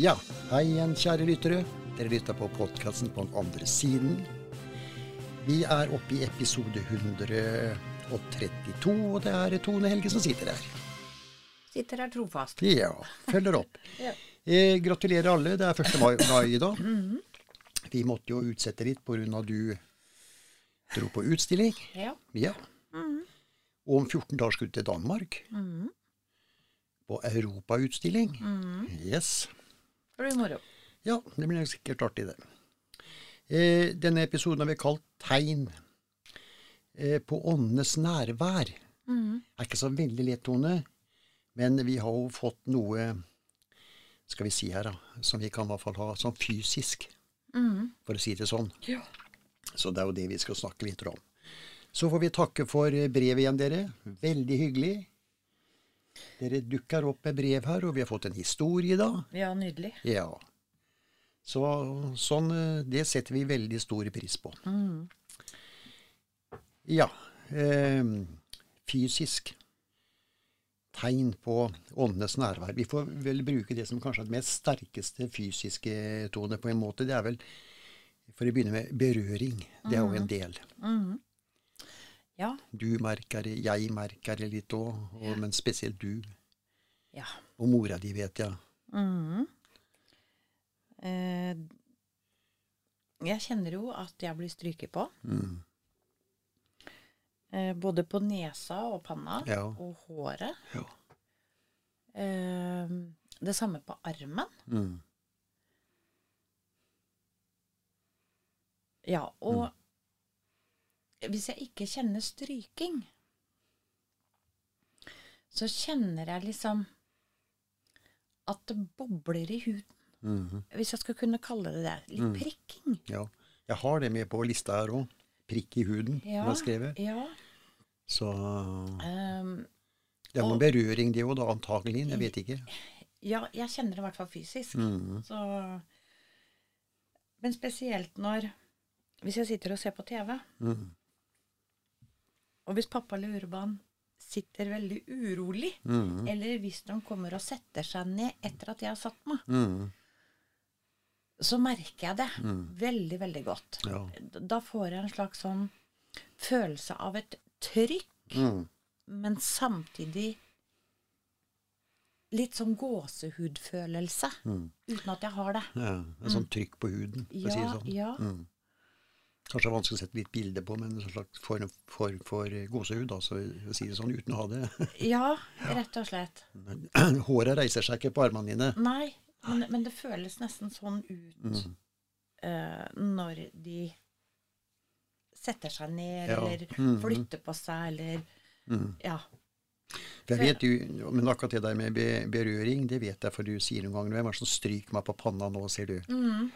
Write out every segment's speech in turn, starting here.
Ja, hei igjen, kjære lyttere. Dere lytter på podkasten på den andre siden. Vi er oppe i episode 132, og det er Tone Helge som sitter her. Sitter her trofast. Ja, følger opp. Ja. eh, gratulerer alle. Det er 1. mai, mai i dag. Vi måtte jo utsette litt pga. du dro på utstilling. Ja. Ja. Og om 14 dager skulle du til Danmark. På europautstilling. Yes. Det blir moro. Ja, det blir sikkert artig, det. Eh, denne episoden har vi kalt 'Tegn eh, på åndenes nærvær'. er ikke så veldig lett, Tone, men vi har jo fått noe skal vi si her, da, som vi kan i hvert fall ha sånn fysisk, for å si det sånn. Ja. Så det er jo det vi skal snakke litt om. Så får vi takke for brevet igjen, dere. Veldig hyggelig. Dere dukker opp med brev her, og vi har fått en historie da. ja, nydelig. Ja. Så sånn, eh, det setter vi veldig stor pris på. Ja. Eh, fysisk tegn på åndenes nærvær. Vi får vel bruke det som kanskje er det mest sterkeste fysiske tone på en måte. Det er vel, for å begynne med, berøring. Det er jo en del. Ja. Du merker det, jeg merker det litt òg, men spesielt du. Ja. Og mora di, vet jeg. Eh, jeg kjenner jo at jeg blir stryket på. Eh, både på nesa og panna Ja. og håret. Ja. Eh, det samme på armen. Mm. Ja, og hvis jeg ikke kjenner stryking, så kjenner jeg liksom at det bobler i huden. Mhm. Hvis jeg skal kunne kalle det det. Litt prikking. Ja. Jeg har det med på lista her òg. Prikk i huden, Ja, har skrevet. ja. Så um, det er noen berøring, det òg, da, antagelig. Jeg vet ikke. ja, jeg kjenner det i hvert fall fysisk. Mm. Så, men spesielt når Hvis jeg sitter og ser på TV, Mhm. Og hvis pappa eller Urban sitter veldig urolig, Mhm. eller hvis de kommer og setter seg ned etter at jeg har satt meg, Mhm. så merker jeg det veldig, veldig godt. Ja. Da får jeg en slags sånn følelse av et trykk, Mhm. men samtidig litt sånn gåsehudfølelse, uten at jeg har det. ja. En sånn trykk på huden, for å si det sånn. ja. Kanskje det er vanskelig å sette litt bilde på, men en slags form for, for gåsehud, da, så å si det sånn, uten å ha det. Ja, rett og slett. Håret reiser seg ikke på armene dine. Nei, men, men det føles nesten sånn ut Mm. uh, når de setter seg ned, Ja, eller mm. flytter på seg, eller Ja. For jeg vet jo, men akkurat det der med berøring, det vet jeg, for du sier noen ganger Hvem er det som stryker meg på panna nå, sier du? Mhm.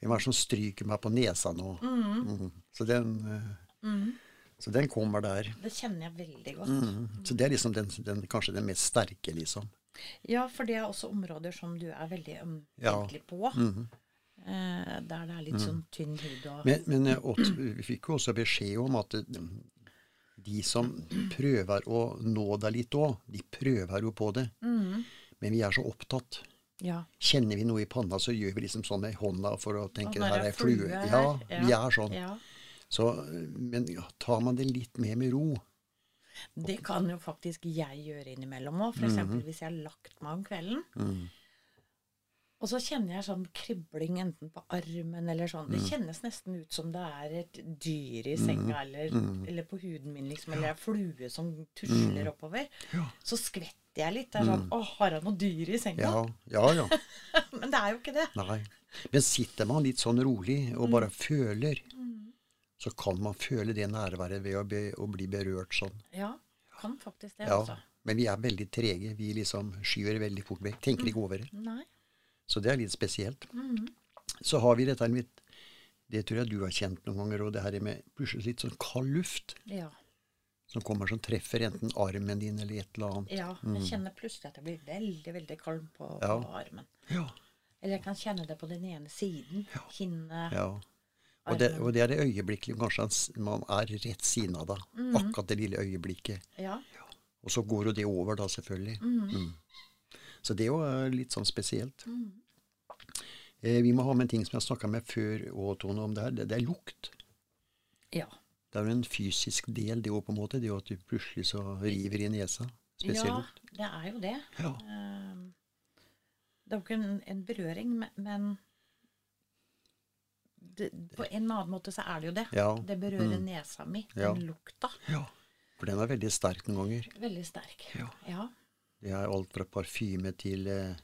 Hvem er det som stryker meg på nesa nå? Mm. Så, den, eh, Mhm. så den kommer der. Det kjenner jeg veldig godt. Mhm. Så det er liksom den, den, kanskje den mest sterke, liksom. Ja, for det er også områder som du er veldig Ja. ømfintlig på. Mhm. eh, der det er litt sånn tynn hud og Men, men og, vi fikk jo også beskjed om at eh, de som prøver å nå deg litt òg, de prøver jo på det. Mm. Men vi er så opptatt. Ja. Kjenner vi noe i panna, så gjør vi liksom sånn med hånda for å tenke at her er flue. her. Ja, vi er sånn. ja. Så, men ja, tar man det litt mer med ro Det kan jo faktisk jeg gjøre innimellom òg. F.eks. eksempel hvis jeg har lagt meg om kvelden. Mhm. Og så kjenner jeg sånn kribling enten på armen eller sånn. Mm. Det kjennes nesten ut som det er et dyr i senga eller, Mm. eller på huden min, liksom. Eller en flue som tusler oppover. Ja. Så skvetter jeg litt. Det er sånn Å, har jeg noe dyr i senga? Mm. Ja, ja, ja. Men det er jo ikke det. Nei. Men sitter man litt sånn rolig og bare føler, så kan man føle det nærværet ved å, be, å bli berørt sånn. Ja, kan faktisk det, Ja. altså. Men vi er veldig trege. Vi liksom skyver veldig fort vekk. Tenker ikke over det. Nei. Så det er litt spesielt. Så har vi dette med Det tror jeg du har kjent noen ganger, og det her med plutselig litt sånn kald luft Ja. som kommer som treffer enten armen din eller et eller annet. ja. Jeg kjenner plutselig at jeg blir veldig, veldig kald på, Mm. Ja. på armen. Ja. Eller jeg kan kjenne det på den ene siden. Kinnet. ja. Og det, og det er det øyeblikket kanskje man er rett siden av deg. Akkurat det lille øyeblikket. Ja. Og så går jo det over, da, selvfølgelig. Mm. Så det er jo eh, litt sånn spesielt. Eh, vi må ha med en ting som jeg har snakka med før, og Tone, om det her. Det, det er lukt. Ja. Det er jo en fysisk del, det òg, på en måte. Det er jo at du plutselig så river i nesa. Spesiell ja, lukt. det er jo det. Ja. Ehm, Det jo ikke en, en berøring, men, det, på en eller annen måte så er det jo det. Ja. Det berører nesa mi, Ja. den lukta. ja. For den er veldig sterk noen ganger. Veldig sterk. Ja. Ja. Det er alt fra parfyme til eh,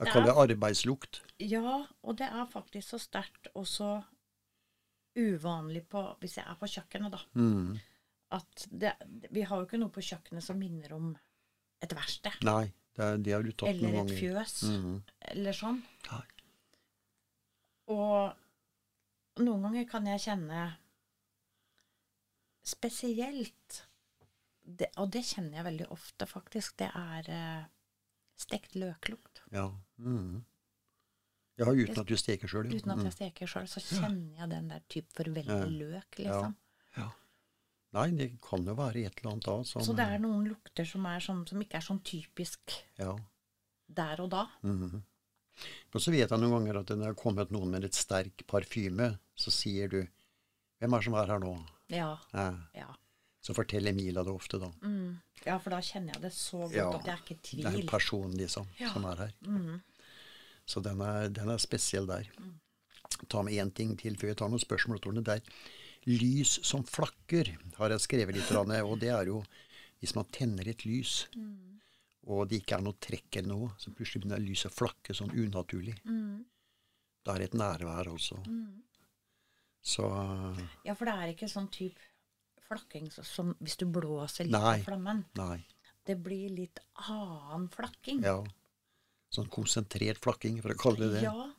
Jeg Det kaller er- det arbeidslukt. Ja, og det er faktisk så sterkt og så uvanlig på Hvis jeg er på kjøkkenet, da. Mm. At det, vi har jo ikke noe på kjøkkenet som minner om et verksted. Nei, det, det har du tatt Eller noen et fjøs. fjøs. -hmm. Eller sånn. Nei. Og noen ganger kan jeg kjenne spesielt det, Og det kjenner jeg veldig ofte, faktisk. Det er eh, stekt løklukt. Ja. Mm. ja, uten at du steker sjøl, Uten at jeg steker sjøl, så kjenner jeg den der type for veldig Ja. løk, liksom. Ja. Nei, det kan jo være et eller annet da som Så det er noen lukter som, er sånn, som ikke er sånn typisk Ja. der og da. Mhm. Og så vet jeg noen ganger at når det har kommet noen med litt sterk parfyme, så sier du 'Hvem er det som er her nå?' Ja. Ja. Så forteller Mila det ofte, da. Mm. ja, for da kjenner jeg det så godt Ja, at jeg er ikke i Det er en tvil. person, liksom, Ja. som er her. Mm. Så den er, den er spesiell der. Ta med én ting til før jeg tar noen spørsmål. Det er lys som flakker, har jeg skrevet litt. Og det er jo hvis man tenner et lys, og det ikke er noe trekk eller noe, så plutselig begynner lyset å flakke sånn unaturlig. Mm. Da er det et nærvær også. Så Ja, for det er ikke sånn type flakking så- som hvis du blåser litt Nei. på flammen. nei. Det blir litt annen flakking. Ja. Sånn konsentrert flakking, for å kalle det det. Ja,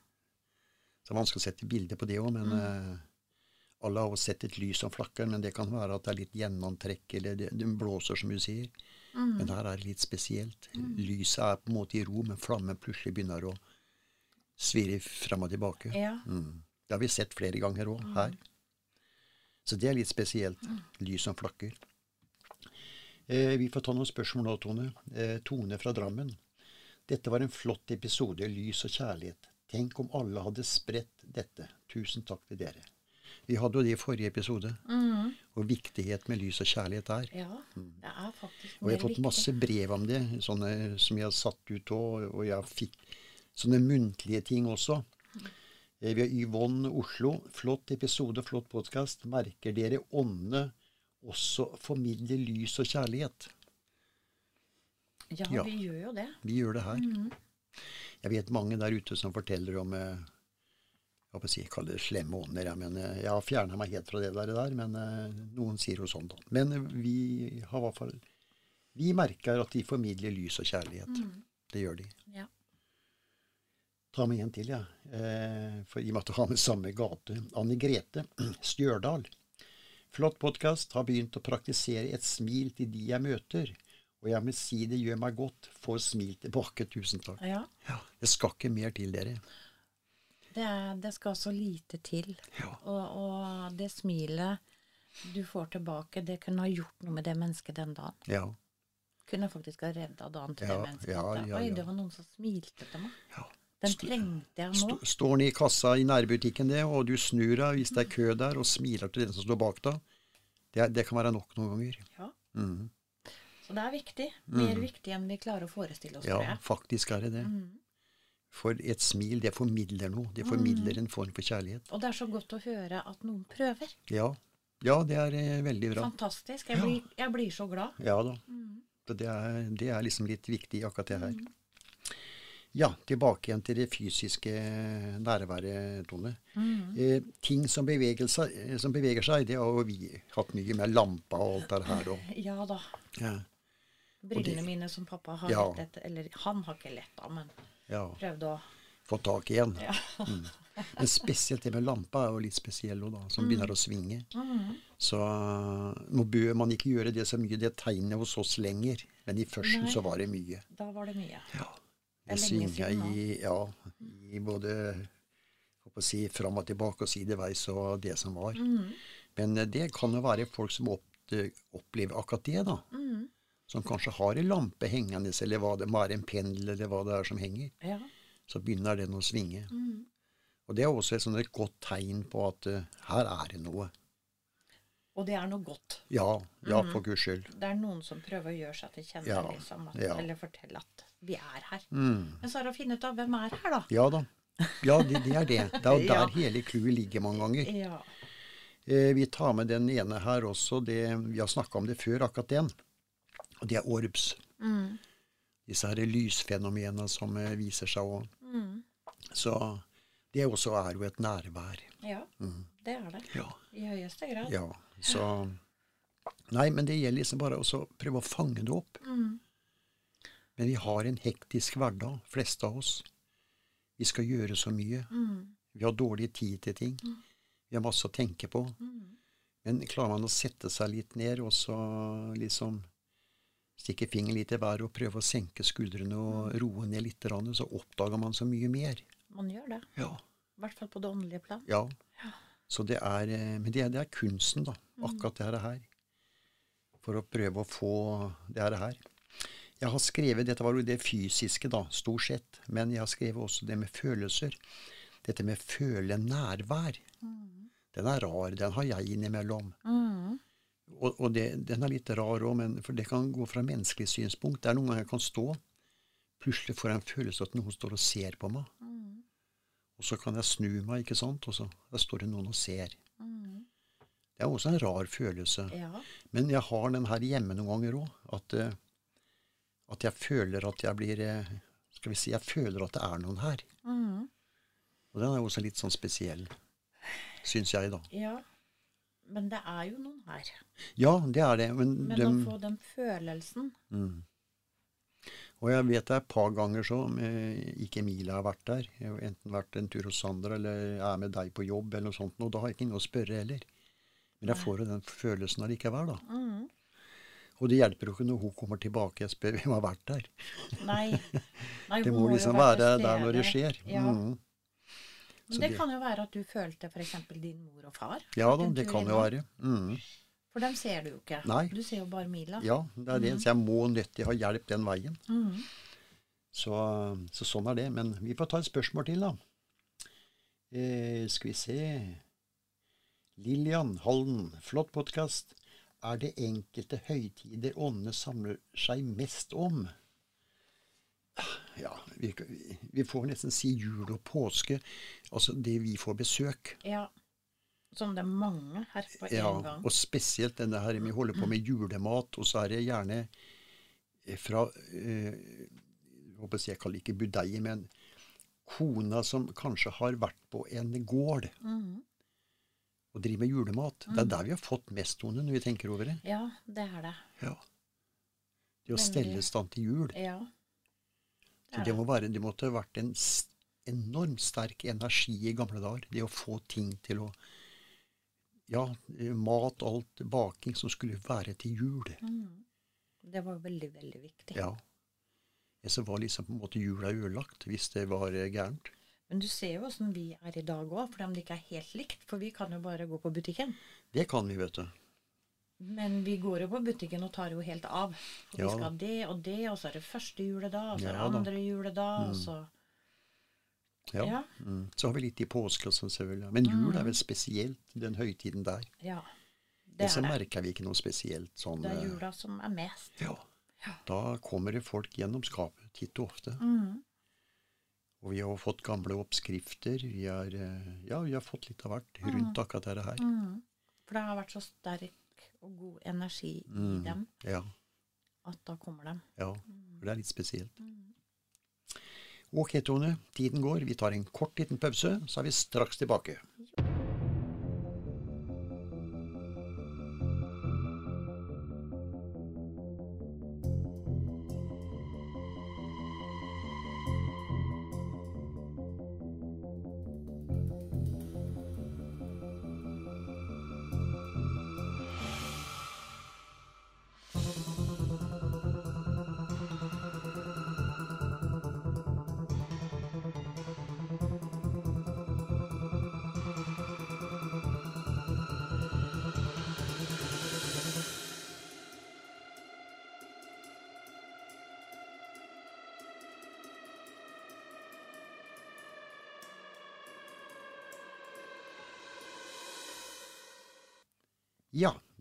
Så det er vanskelig å sette bilde på det òg, men eh, alle har sett et lys som flakker, men det kan være at det er litt gjennomtrekk, eller det, det blåser, som du sier. Men her er det litt spesielt. Lyset er på en måte i ro, men flammen plutselig begynner å svirre fram og tilbake. ja. Mm. Det har vi sett flere ganger òg, her. Så det er litt spesielt. Lys som flakker. Eh, vi får ta noen spørsmål nå, Tone. Eh, Tone fra Drammen. Dette var en flott episode, lys og kjærlighet. Tenk om alle hadde spredt dette. Tusen takk til dere. Vi hadde jo det i forrige episode, Mm. Og viktighet med lys og kjærlighet der. ja. Det er faktisk Og jeg har fått masse brev om det, sånne som jeg har satt ut òg, og jeg fikk sånne muntlige ting også. Eh, Vi har Yvonne Oslo. Flott episode, flott podkast. Merker dere åndene også formidler lys og kjærlighet? Ja, Ja. vi gjør jo det. Vi gjør det her. Mm. Jeg vet mange der ute som forteller om eh, jeg si, jeg kaller det slemme ånder. Jeg, men, eh, jeg har fjerna meg helt fra det der, der men noen sier jo sånn. da. Men vi har i hvert fall Vi merker at de formidler lys og kjærlighet. Det gjør de. Ja. Ta med en til. Ja. Eh, for i og med at du har med samme gate. Anne Grete Stjørdal. Flott podkast. Har begynt å praktisere et smil til de jeg møter. Og jeg må si det gjør meg godt. Får smil tilbake. Tusen takk. ja. Ja, Det skal ikke mer til, dere. Det, er, det skal så lite til. Ja. Og, og det smilet du får tilbake, det kunne ha gjort noe med det mennesket den dagen. Ja. Kunne faktisk ha redda dagen til Ja, det mennesket. ja, ja, ja, Oi, det var noen som smilte til meg. ja. Den trengte jeg nå. står den i kassa i nærbutikken, det, og du snur deg hvis det er kø der, og smiler til den som står bak deg. Det, det kan være nok noen ganger. Ja. Mm. Så det er viktig. Mer viktig enn vi klarer å forestille oss, Ja, jeg. faktisk er det det. Mm. For et smil, det formidler noe. Det formidler en form for kjærlighet. Og det er så godt å høre at noen prøver. Ja, ja det er eh, veldig bra. Fantastisk. Jeg blir, jeg blir så glad. Ja da. Mm. Det er, det er liksom litt viktig, akkurat det her. Ja, tilbake igjen til det fysiske nærværet, Tone. Mm. Eh, ting som beveger, seg, eh, som beveger seg, det har jo vi hatt mye med lampa og alt det her. òg. Ja da. ja, Brillene mine som pappa har Ja. lett etter Eller han har ikke lett av, men ja, prøvde å Få tak i en. Ja. Mm. Men spesielt det med lampa er jo litt spesiell òg, da, som begynner å svinge. Mm. Så nå bør man ikke gjøre det så mye, det tegnet hos oss lenger. Men i førsten Nei. så var det mye. Da var det mye. Ja. Det er lenge siden nå. i, ja, i både å si, fram og tilbake og sideveis og det som var. Mm. Men eh, det kan jo være folk som opp, opplever akkurat det, da. Mm. Som kanskje har en lampe hengende, eller hva det være en pendel, eller hva det er som henger. Ja. Så begynner den å svinge. Mm. Og det er også et, sånt, et godt tegn på at uh, her er det noe. Og det er noe godt. Ja, ja, for guds skyld. Det er noen som prøver å gjøre seg til kjenne, Ja, liksom, at, ja. eller fortelle at vi er her. Mm. Men så er det å finne ut av hvem er her, da. Ja da. Ja, det, det er det. Det er jo der hele clouet ligger mange ganger. Ja. Eh, vi tar med den ene her også. Det, vi har snakka om det før, akkurat den. Og det er orbs. Mm. Disse her lysfenomenene som eh, viser seg òg. Mm. Så det også er jo et nærvær. ja, det er det. Ja. I høyeste grad. ja. Så Nei, men det gjelder liksom bare å prøve å fange det opp. Mm. Men vi har en hektisk hverdag, fleste av oss. Vi skal gjøre så mye. Mm. Vi har dårlig tid til ting. Vi har masse å tenke på. Mm. Men klarer man å sette seg litt ned og så liksom stikke fingeren litt i været og prøve å senke skuldrene og roe ned litt, så oppdager man så mye mer. Man gjør det. Ja. I hvert fall på det åndelige plan. Ja. ja. Så det er, eh, men det er, det er kunsten, da. Akkurat det her. For å prøve å få det her. Jeg har skrevet, Dette var jo det fysiske, da, stort sett. Men jeg har skrevet også det med følelser. Dette med føle nærvær. Den er rar. Den har jeg innimellom. Mm. Og, og det, den er litt rar òg, for det kan gå fra menneskelig synspunkt. Det er noen ganger jeg kan stå, plutselig får jeg en følelse av at noen står og ser på meg. Og så kan jeg snu meg, ikke sant, og så der står det noen og ser. Mm. Det er også en rar følelse. Ja. Men jeg har den her hjemme noen ganger òg. At, eh, at jeg føler at jeg blir eh, Skal vi si jeg føler at det er noen her. Mm. Og den er også litt sånn spesiell, syns jeg, da. ja. Men det er jo noen her. Ja, det er det. Men, Men de, å få den følelsen Mm. Og jeg vet det er et par ganger så eh, ikke Emilie har vært der. Jeg har enten vært en tur hos Sandra eller er med deg på jobb eller noe sånt. Og da har jeg ikke noe å spørre heller. Men jeg får jo den følelsen allikevel, da. mm. Og det hjelper jo ikke når hun kommer tilbake og spør hvem har vært der. Nei. Nei. Det må, må liksom være være der når det skjer. Ja. Mm. Men det det- kan jo være at du følte f.eks. din mor og far. Ja da, det kan jo være. Mm. For dem ser du jo ikke. Nei. Du ser jo bare Mila. Ja, det er det. Så jeg må nødt til å ha hjelp den veien. Mm. Så, så sånn er det. Men vi får ta et spørsmål til, da. Eh, skal vi se Lillian Halden, flott podkast. Er det enkelte høytider åndene samler seg mest om? Ja, vi, vi får nesten si jul og påske. Altså det vi får besøk. Ja. Som det er mange her på en Ja, gang. og spesielt denne her vi holder på med julemat, og så er det gjerne eh, fra eh, Jeg kaller det ikke budeie, men kona som kanskje har vært på en gård Mhm. og driver med julemat. Det er der vi har fått mest, Tone, når vi tenker over det. Ja, det er det. Ja. Det å Veldig. stelle i stand til jul. Ja. Det Så det, det. må være, det måtte ha vært en enormt sterk energi i gamle dager. Det å få ting til å Ja, mat, alt, baking som skulle være til jul. Mm. Det var veldig, veldig viktig. Ja. Så var liksom på en måte jula ødelagt hvis det var eh, gærent. Men du ser jo åssen vi er i dag òg, fordi om det ikke er helt likt. For vi kan jo bare gå på butikken. Det kan vi, vet du. Men vi går jo på butikken og tar jo helt av. For Ja vi skal ha det og det, og så er det første juledag, og så er det andre juledag, og så Ja. Ja. Mm. Så har vi litt i påske og sånn, selvfølgelig. Men jul er vel spesielt, den høytiden der. Ja. Det Det så er det. merker vi ikke noe spesielt sånn Det er eh, jula som er mest. Ja. Da kommer det folk gjennom skapet titt og ofte. Mm. Og vi har fått gamle oppskrifter. Vi har, eh, ja, vi har fått litt av hvert rundt akkurat dette her. Mm. For det har vært så sterk og god energi i Mm. dem Ja, at da kommer de. ja. For det er litt spesielt. Ok, Tone. Tiden går. Vi tar en kort liten pause, så er vi straks tilbake.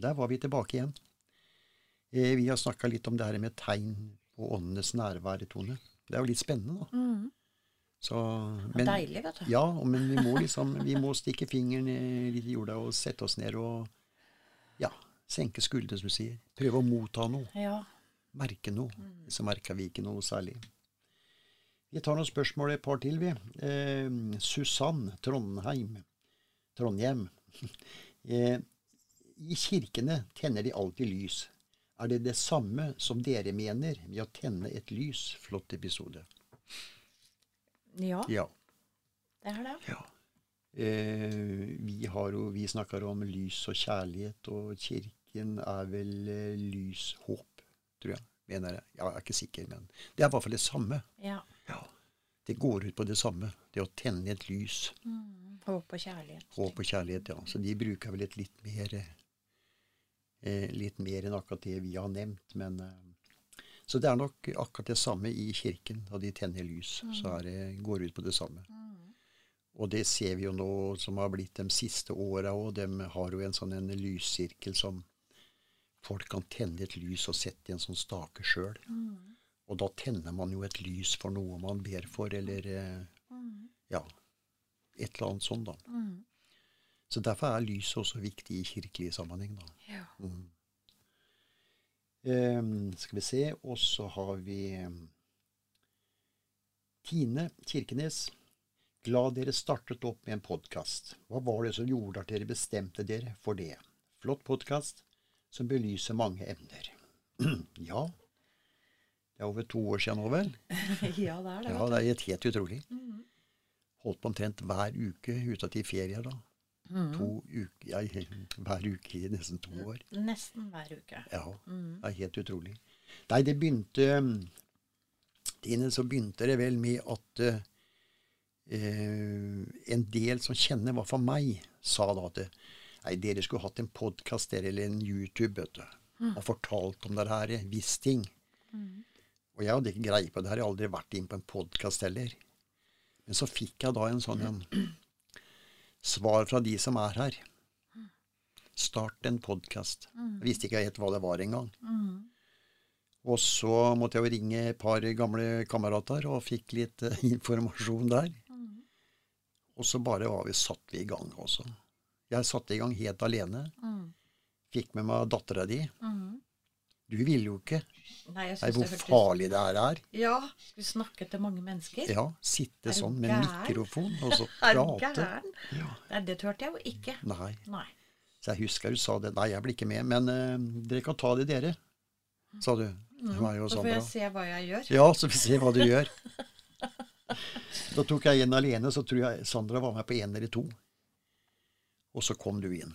Der var vi tilbake igjen. Eh, vi har snakka litt om det her med tegn på åndenes nærvær, Tone. Det er jo litt spennende, da. Mm. Så, Det er deilig, vet du. Ja, men vi må liksom vi må stikke fingeren i litt i jorda og sette oss ned og ja, senke skuldrene, som du sier. Prøve å motta noe. Ja. Merke noe. Så merka vi ikke noe særlig. Vi tar noen spørsmål, et par til, vi. Eh, Susann Trondheim. Trondhjem. Eh, I kirkene tenner de alltid lys. Er det det samme som dere mener med å tenne et lys? Flott episode. ja, Ja. det er det. Ja. Eh, vi har jo, vi snakker om lys og kjærlighet, og kirken er vel eh, lys, håp, tror jeg. Mener jeg. jeg er ikke sikker, men det er i hvert fall det samme. Ja. Ja. Det går ut på det samme. Det å tenne et lys. Mm. Håp og kjærlighet. Håp og kjærlighet, ja. Så de bruker vel et litt mer eh, Litt mer enn akkurat det vi har nevnt, men eh, Så det er nok akkurat det samme i kirken. Da de tenner lys, så er det, går ut på det samme. Og det ser vi jo nå som har blitt de siste åra òg. De har jo en sånn en lyssirkel som folk kan tenne et lys og sette i en sånn stake sjøl. Og da tenner man jo et lys for noe man ber for, eller eh, ja, et eller annet sånt, da. Mm. Så derfor er lyset også viktig i kirkelig sammenheng, da. Ja. Ehm, skal vi se, og så har vi ehm, Tine Kirkenes. Glad dere startet opp med en podkast. Hva var det som gjorde at dere bestemte dere for det? Flott podkast som belyser mange emner. ja, det er over to år siden nå, vel? ja, det er det. Ja, det er helt, utrolig. Mhm. Holdt på omtrent hver uke ute til ferier da. To uker, ja, hver uke i nesten to år. Nesten hver uke. Ja, Mhm. det er helt utrolig. Nei, det begynte Tine, så begynte det vel med at uh, en del som kjenner hva for meg, sa da at nei, dere skulle hatt en podkast eller en YouTube vet du, og fortalt om det her, visst ting. Og jeg hadde ikke greie på det her, jeg har aldri vært inn på en podkast heller. Men så fikk jeg da en sånn en svar fra de som er her. Start en podkast. Visste ikke helt hva det var engang. Og så måtte jeg jo ringe et par gamle kamerater og fikk litt eh, informasjon der. Og så bare var vi satt vi i gang også. Jeg satte i gang helt alene. Mm. Fikk med meg dattera di. Mhm. Du vil jo ikke. Nei, jeg Nei, hvor det farlig det her er. Ja, skulle snakke til mange mennesker. Ja, sitte sånn med gæren? mikrofon og så Er du prate. gæren? Ja, Nei, det turte jeg jo ikke. nei. Nei. Så jeg husker du sa det. Nei, jeg blir ikke med. Men uh, dere kan ta det, dere. Sa du. Mm. jo Så så får jeg se hva jeg gjør. Ja, så får vi se hva du gjør. Da tok jeg en alene, så tror jeg Sandra var med på én eller to. Og så kom du inn.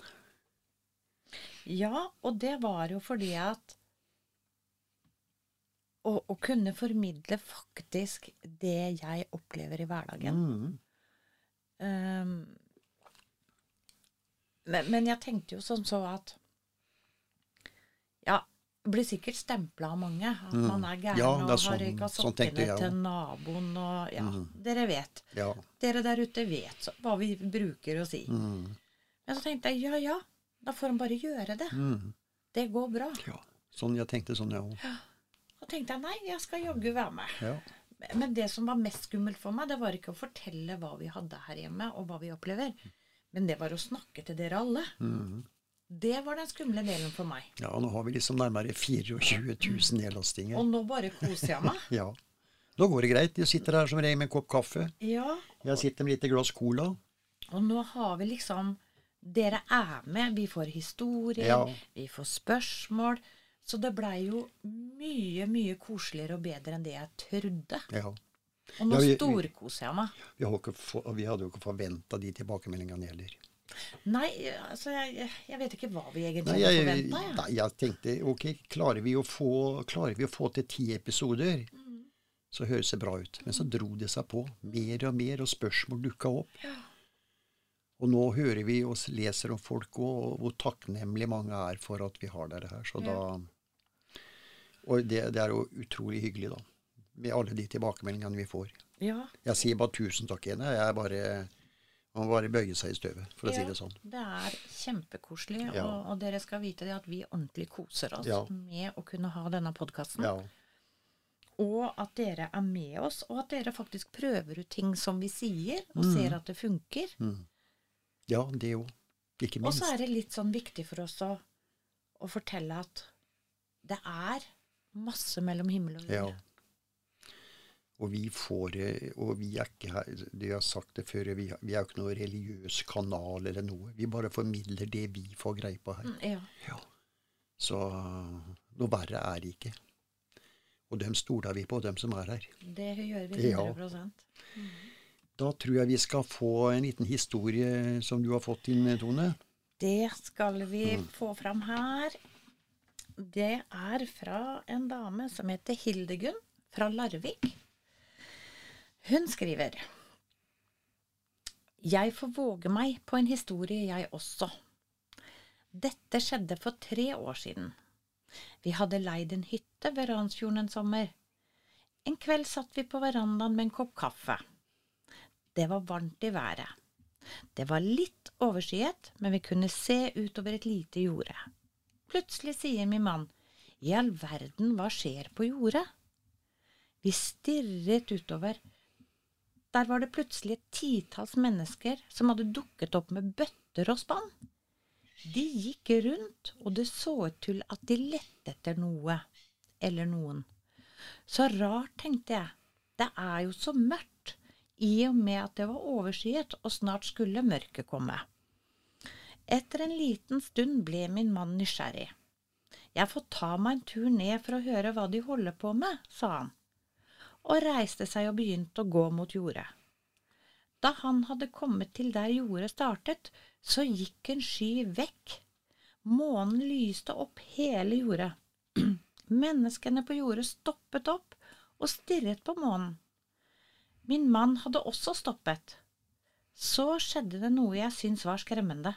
Ja, og det var jo fordi at å, å kunne formidle faktisk det jeg opplever i hverdagen. Mm. Um, men, men jeg tenkte jo sånn så at Ja, blir sikkert stempla av mange at Mm. man er gæren Ja, og sånn, har røyka sokkene sånn til naboen og Ja, Mm. dere vet. Ja. Dere der ute vet så, hva vi bruker å si. Mm. Men så tenkte jeg ja, ja, da får han bare gjøre det. Mm. Det går bra. ja. Sånn, jeg tenkte sånn, jeg òg. Så tenkte jeg nei, jeg skal jaggu være med. Ja. Men det som var mest skummelt for meg, det var ikke å fortelle hva vi hadde her hjemme, og hva vi opplever. Men det var å snakke til dere alle. Mm. Det var den skumle delen for meg. ja, nå har vi liksom nærmere 24 000 nedlastinger. Og nå bare koser jeg meg. Ja. Nå går det greit. Du sitter her som regel med en kopp kaffe. Ja, Jeg sitter med litt glass cola. og nå har vi liksom Dere er med. Vi får historier, Ja. vi får spørsmål. Så det blei jo mye, mye koseligere og bedre enn det jeg trodde. Ja. Og nå Ja, storkoser jeg meg. Vi, vi hadde jo ikke forventa de tilbakemeldingene heller. Nei, altså jeg, jeg vet ikke hva vi egentlig Nei, hadde forventa. Ja. nei, jeg tenkte ok, klarer vi, å få, vi å få til ti episoder, Mm. så høres det bra ut. Men så dro det seg på. Mer og mer, og spørsmål dukka opp. Ja. Og nå hører vi og leser om folk og hvor takknemlige mange er for at vi har dere her. Så da Og det, det er jo utrolig hyggelig, da. Med alle de tilbakemeldingene vi får. ja. Jeg sier bare tusen takk, igjen. Jeg er bare Han bare bøye seg i støvet, for å si det sånn. Det er kjempekoselig, Ja. og, og dere skal vite det at vi ordentlig koser oss Ja. med å kunne ha denne podkasten. Ja. Og at dere er med oss, og at dere faktisk prøver ut ting som vi sier, og Mm. ser at det funker. ja, det jo. Ikke minst. Og så er det litt sånn viktig for oss å, å fortelle at det er masse mellom himmel og jord. Ja. Og vi får eh, Og vi er ikke her Du har sagt det før, vi, vi er jo ikke noe religiøs kanal eller noe. Vi bare formidler det vi får greie på her. Mm, Ja. Ja. Så noe verre er det ikke. Og dem stoler vi på, dem som er her. Det gjør vi Ja. 100% Da tror jeg vi skal få en liten historie som du har fått inn, Tone. Det skal vi Mm. få fram her. Det er fra en dame som heter Hildegunn fra Larvik. Hun skriver Jeg får våge meg på en historie, jeg også. Dette skjedde for tre år siden. Vi hadde leid en hytte ved Ransfjorden en sommer. En kveld satt vi på verandaen med en kopp kaffe. Det var varmt i været. Det var litt overskyet, men vi kunne se utover et lite jorde. Plutselig sier min mann, i all verden, hva skjer på jordet? Vi stirret utover. Der var det plutselig et titalls mennesker som hadde dukket opp med bøtter og spann. De gikk rundt, og det så ut til at de lette etter noe, eller noen. Så rart, tenkte jeg. Det er jo så mørkt, i og med at det var overskyet og snart skulle mørket komme. Etter en liten stund ble min mann nysgjerrig. Jeg får ta meg en tur ned for å høre hva de holder på med, sa han, og reiste seg og begynte å gå mot jordet. Da han hadde kommet til der jordet startet, så gikk en sky vekk. Månen lyste opp hele jordet. Menneskene på jordet stoppet opp og stirret på månen. Min mann hadde også stoppet. Så skjedde det noe jeg syntes var skremmende.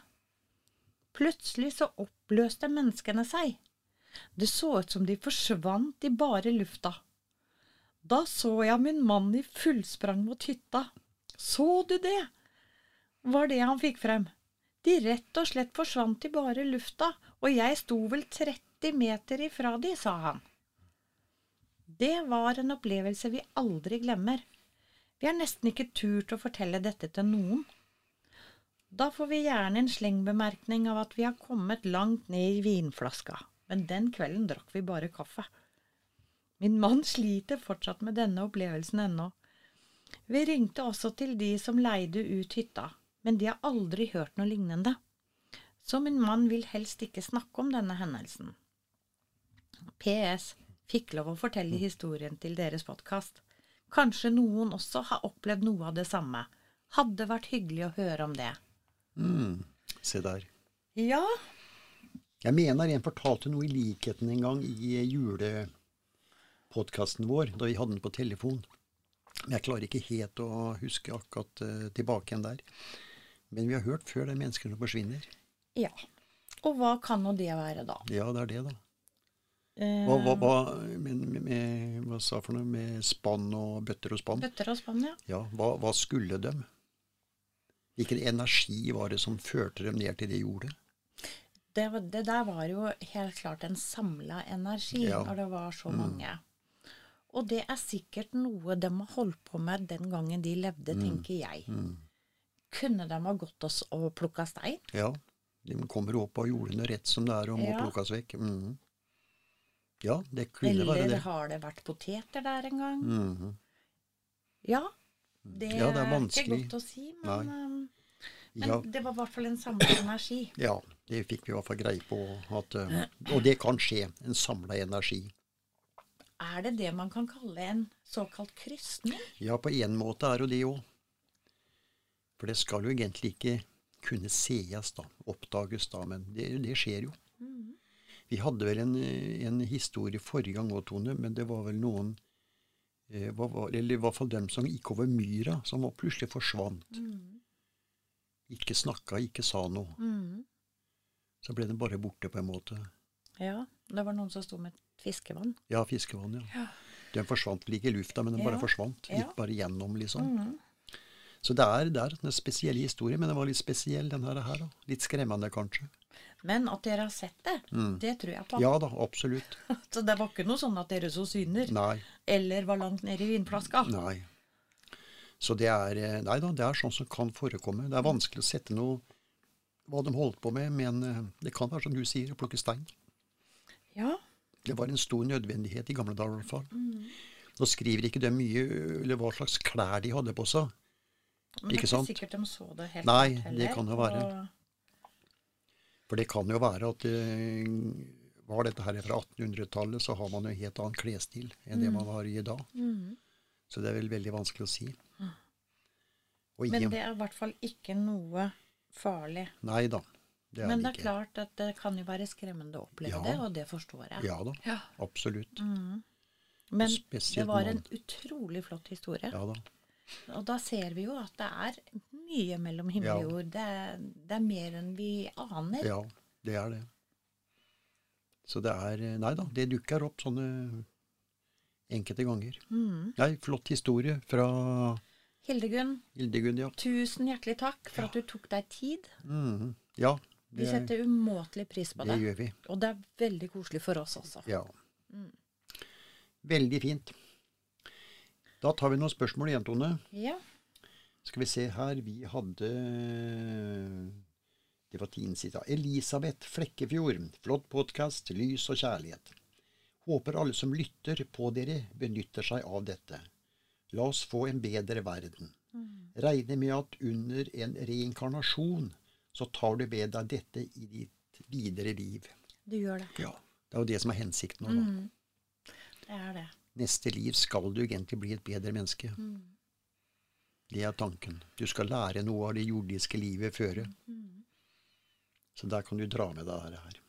Plutselig så oppløste menneskene seg. Det så ut som de forsvant i bare lufta. Da så jeg min mann i fullsprang mot hytta. Så du det? var det han fikk frem. De rett og slett forsvant i bare lufta, og jeg sto vel 30 meter ifra de, sa han. Det var en opplevelse vi aldri glemmer. Vi har nesten ikke turt å fortelle dette til noen. Da får vi gjerne en slengbemerkning av at vi har kommet langt ned i vinflaska, men den kvelden drakk vi bare kaffe. Min mann sliter fortsatt med denne opplevelsen ennå. Vi ringte også til de som leide ut hytta, men de har aldri hørt noe lignende. Så min mann vil helst ikke snakke om denne hendelsen. PS. Fikk lov å fortelle historien til deres podkast. Kanskje noen også har opplevd noe av det samme. Hadde vært hyggelig å høre om det. Mm. Se der. Ja, Jeg mener en fortalte noe i likheten en gang i julepodkasten vår, da vi hadde den på telefon. Men jeg klarer ikke helt å huske akkurat uh, tilbake igjen der. Men vi har hørt før det mennesker som forsvinner. ja. Og hva kan nå det være, da? Ja, det er det, da. Eh, Hva, hva, hva, med, med, hva sa for noe med spann og bøtter og spann? Bøtter og spann, ja. Ja, hva skulle dem? Hvilken energi var det som førte dem ned til det jordet? Det, det der var jo helt klart en samla energi Ja. når det var så mange. Og det er sikkert noe de har holdt på med den gangen de levde, tenker jeg. Kunne de ha gått oss og plukka stein? Ja, de kommer opp av jordene rett som det er og må Ja. plukkes vekk. Mhm. Ja, det kunne være det. Eller har det vært poteter der en gang? Mhm. Ja. Det, Ja, det er er ikke godt å si, men, um, men Ja, det var i hvert fall en samla energi. ja, det fikk vi i hvert fall greie på. At, eh, og det kan skje. En samla energi. Er det det man kan kalle en såkalt krysning? Ja, på en måte er jo det òg. For det skal jo egentlig ikke kunne sees, da. Oppdages, da. Men det, det skjer jo. Vi hadde vel en, en historie forrige gang òg, Tone, men det var vel noen eh, var, Eller i hvert fall dem som gikk over myra, som plutselig forsvant. Ikke snakka, ikke sa noe. Mm. Så ble den bare borte, på en måte. Ja, det var noen som sto med fiskevann. Ja, fiskevann, ja. Ja. Den forsvant vel ikke i lufta, men den bare forsvant. ja. Gikk bare gjennom, liksom. Mm. Så det er, det er en spesiell historie, men den var litt spesiell, den her. her da. Litt skremmende, kanskje. Men at dere har sett det, det tror jeg på. Mm. Ja da, absolutt. Så det var ikke noe sånn at dere så syner, Nei. eller var langt nede i vinflaska. Nei. Så det er eh, Nei da, det er sånn som kan forekomme. Det er vanskelig å sette noe hva de holdt på med, men eh, det kan være som du sier, å plukke stein. Ja. Det var en stor nødvendighet i gamle dager i hvert fall. Mm. Nå skriver ikke de mye eller hva slags klær de hadde på seg. Men det Ikke er sant? ikke sikkert de så det helt Nei, heller, det kan jo være. og- For det kan jo være at eh, var dette her fra 1800-tallet, så har man jo en helt annen klesstil enn det man har i dag. Mhm. Så det er vel veldig vanskelig å si. Og i, Men det er i hvert fall ikke noe farlig. Nei da. Det er Men det er ikke. klart at det kan jo være skremmende å oppleve Ja. det, og det forstår jeg. Ja da, Ja. absolutt. Men det var en utrolig flott historie. Ja da. Og da ser vi jo at det er mye mellom himmel og jord. Det det er mer enn vi aner. Ja, det er det. Så det er Nei da, det dukker opp sånne enkelte ganger. Mm. Nei, flott historie fra Hildegunn, Hildegunn, ja. tusen hjertelig takk for at du tok deg tid. Mm. Ja, Vi setter umåtelig pris på det det. gjør vi. Og det er veldig koselig for oss også. Ja. Mm. Veldig fint. Da tar vi noen spørsmål igjen, Tone. Ja. Skal vi se her Vi hadde Det var tiden siden. Elisabeth Flekkefjord. Flott podkast. Lys og kjærlighet. Håper alle som lytter på dere, benytter seg av dette. La oss få en bedre verden. Regner med at under en reinkarnasjon så tar du med deg dette i ditt videre liv. Du gjør det. Ja, Det er jo det som er hensikten nå. Mm. Det er det. Neste liv skal du egentlig bli et bedre menneske. Det er tanken. Du skal lære noe av det jordiske livet føre. Så der kan du dra med deg det her.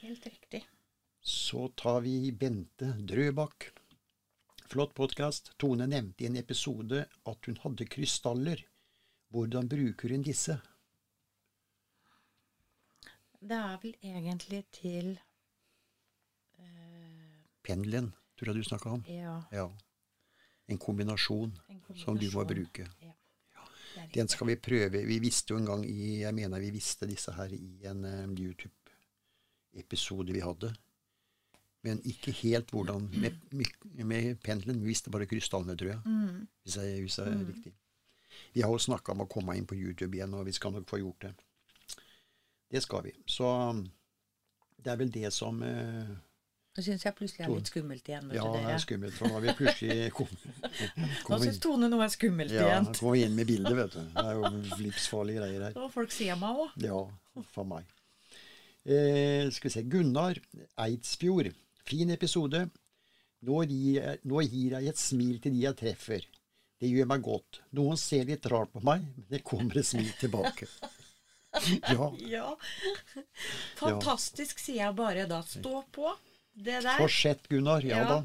Helt riktig. Så tar vi Bente Drøbak. Flott podkast. Tone nevnte i en episode at hun hadde krystaller. Hvordan bruker hun disse? Det er vel egentlig til Pendelen, tror jeg du snakka om. Ja, Ja. En kombinasjon en som du må bruke. Ja. Den skal vi prøve. Vi visste jo en gang i Jeg mener vi visste disse her i en eh, YouTube-episode vi hadde. Men ikke helt hvordan med, med, pendelen. Vi visste bare krystallene, tror jeg. Mm. Hvis jeg, husker er riktig. Vi har jo snakka om å komme inn på YouTube igjen, og vi skal nok få gjort det. Det skal vi. Så um, det er vel det som eh, Nå syns jeg plutselig er litt skummelt igjen. Ja, det er skummelt. For nå har vi plutselig kommet Nå kom syns Tone noe er skummelt ja, igjen. kom inn med bildet, vet du. Det er jo livsfarlige greier her. Og folk ser meg òg. Ja, for meg. Eh, skal vi se Gunnar Eidsfjord. Fin episode. Nå gir, jeg, nå gir jeg et smil til de jeg treffer. Det gjør meg godt. Noen ser litt rart på meg, men det kommer et smil tilbake. Ja, Ja. Fantastisk, sier jeg bare da. Stå på. Det der, Fortsett, Gunnar. Ja Ja. da.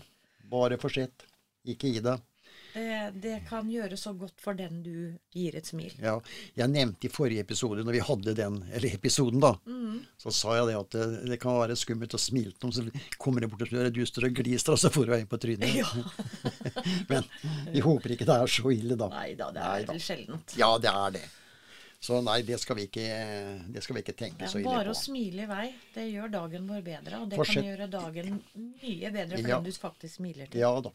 Bare fortsett. Ikke gi deg. Det, det kan gjøre så godt for den du gir et smil. Ja, jeg nevnte i forrige episode, når vi hadde den, eller episoden, da, så sa jeg det at det, det kan være skummelt å smile til noen, så kommer det bort og spør du står og gliser, og så får du øye på trynet. Ja. Men vi håper ikke det er så ille, da. Nei da, det er vel sjeldent. Ja, det er det. Så nei, det skal vi ikke, det skal vi ikke tenke så er på. bare å smile i vei. Det gjør dagen vår bedre, og det Fortsett. kan gjøre dagen mye bedre for Ja. den du faktisk smiler til. Ja da.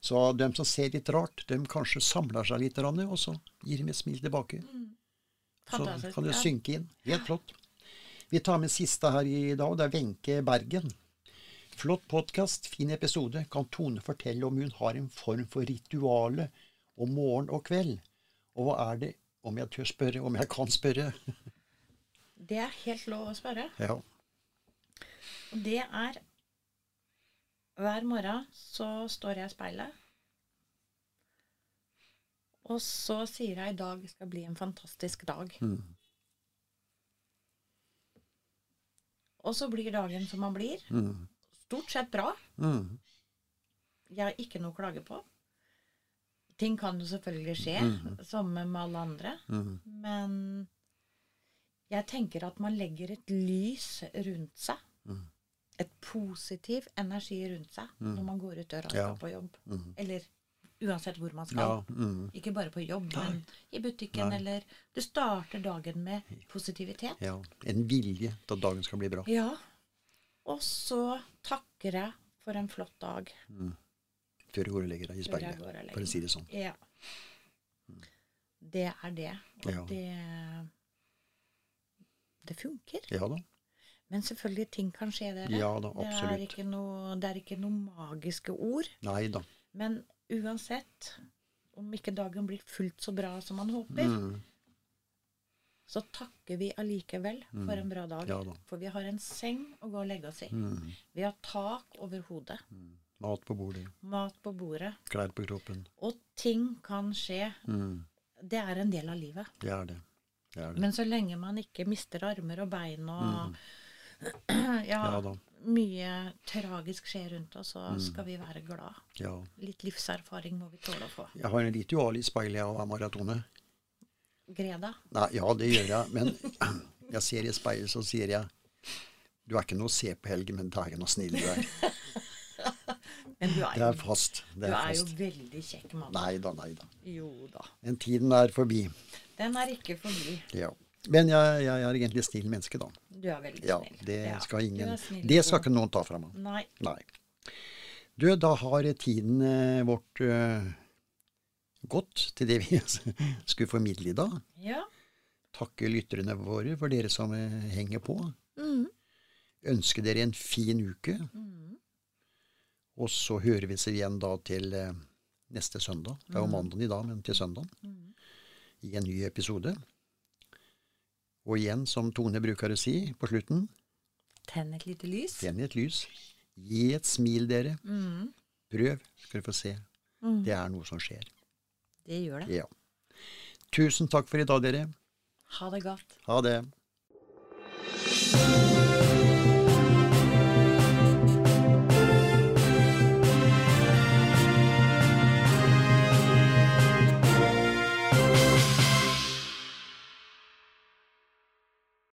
Så de som ser litt rart, de kanskje samler seg litt, og så gir de et smil tilbake. Så kan det synke inn. Helt flott. Vi tar med siste her i dag, og det er Wenche Bergen. Flott podkast, fin episode. Kan Tone fortelle om hun har en form for rituale om morgen og kveld? Og hva er det, om jeg tør spørre, om jeg kan spørre? Det er helt lov å spørre. Ja. Det er Hver morgen så står jeg i speilet. Og så sier jeg i dag skal bli en fantastisk dag. Mm. Og så blir dagen som han blir. Mm. Stort sett bra. Mm. Jeg har ikke noe å klage på. Ting kan jo selvfølgelig skje, som med alle andre. Mm. Men jeg tenker at man legger et lys rundt seg. Mm. Et positiv energi rundt seg når man går ut døra og Ja. skal på jobb. Mm. Eller uansett hvor man skal. Ja, mm, Ikke bare på jobb, men i butikken Nei. eller Du starter dagen med positivitet. ja. En vilje til at dagen skal bli bra. Ja. Og så takker jeg for en flott dag. Før du går og legger deg i speilet, for å si det sånn. Ja. Det er det. Og Ja. det Det funker. Ja da. Men selvfølgelig, ting kan skje, dere. Ja da, Det er ikke noe, det er ikke noe magiske ord. Nei da. Men uansett, om ikke dagen blir fullt så bra som man håper, Mm, så takker vi allikevel for en bra dag. Ja da. For vi har en seng å gå og legge oss i. mm. Vi har tak over hodet, Mat på bordet, mat på bordet, klær på kroppen. og ting kan skje. Mm, Det er en del av livet. det er det. Det er det. Men så lenge man ikke mister armer og bein og ja, Mm. Ja mye tragisk skjer rundt oss, så skal vi være glad. Ja. Litt livserfaring må vi tåle å få. Jeg har en ritual i speilet av maratone. Greda? Nei, ja, det gjør jeg. Men jeg ser i speilet, så sier jeg Du er ikke noe se på, Helge, men dægen så snill du er. Men du er, Det er fast. Det du er er jo veldig kjekk mann. Nei da, nei da. Jo da. Den tiden er forbi. Den er ikke forbi. Ja. Men jeg, jeg er egentlig snill menneske, da. Du er veldig Ja, snill. det Ja, skal ingen snill Det skal ikke noen ta fra meg. Nei. Nei. Du, da har tiden eh, vårt uh, gått til det vi skulle formidle i dag. Ja. Takke lytterne våre for dere som eh, henger på. Mm. Ønske dere en fin uke. Mm. Og så hører vi oss igjen da til uh, neste søndag. Det er jo mandag i dag, men til søndag. Mm. I en ny episode. Og igjen, som Tone bruker å si på slutten, Tenn et lite lys. tenn et lys. Gi et smil, dere. Mm. Prøv, skal du få se. Mm. Det er noe som skjer. Det gjør det. Ja. Tusen takk for i dag, dere. Ha det godt. Ha det.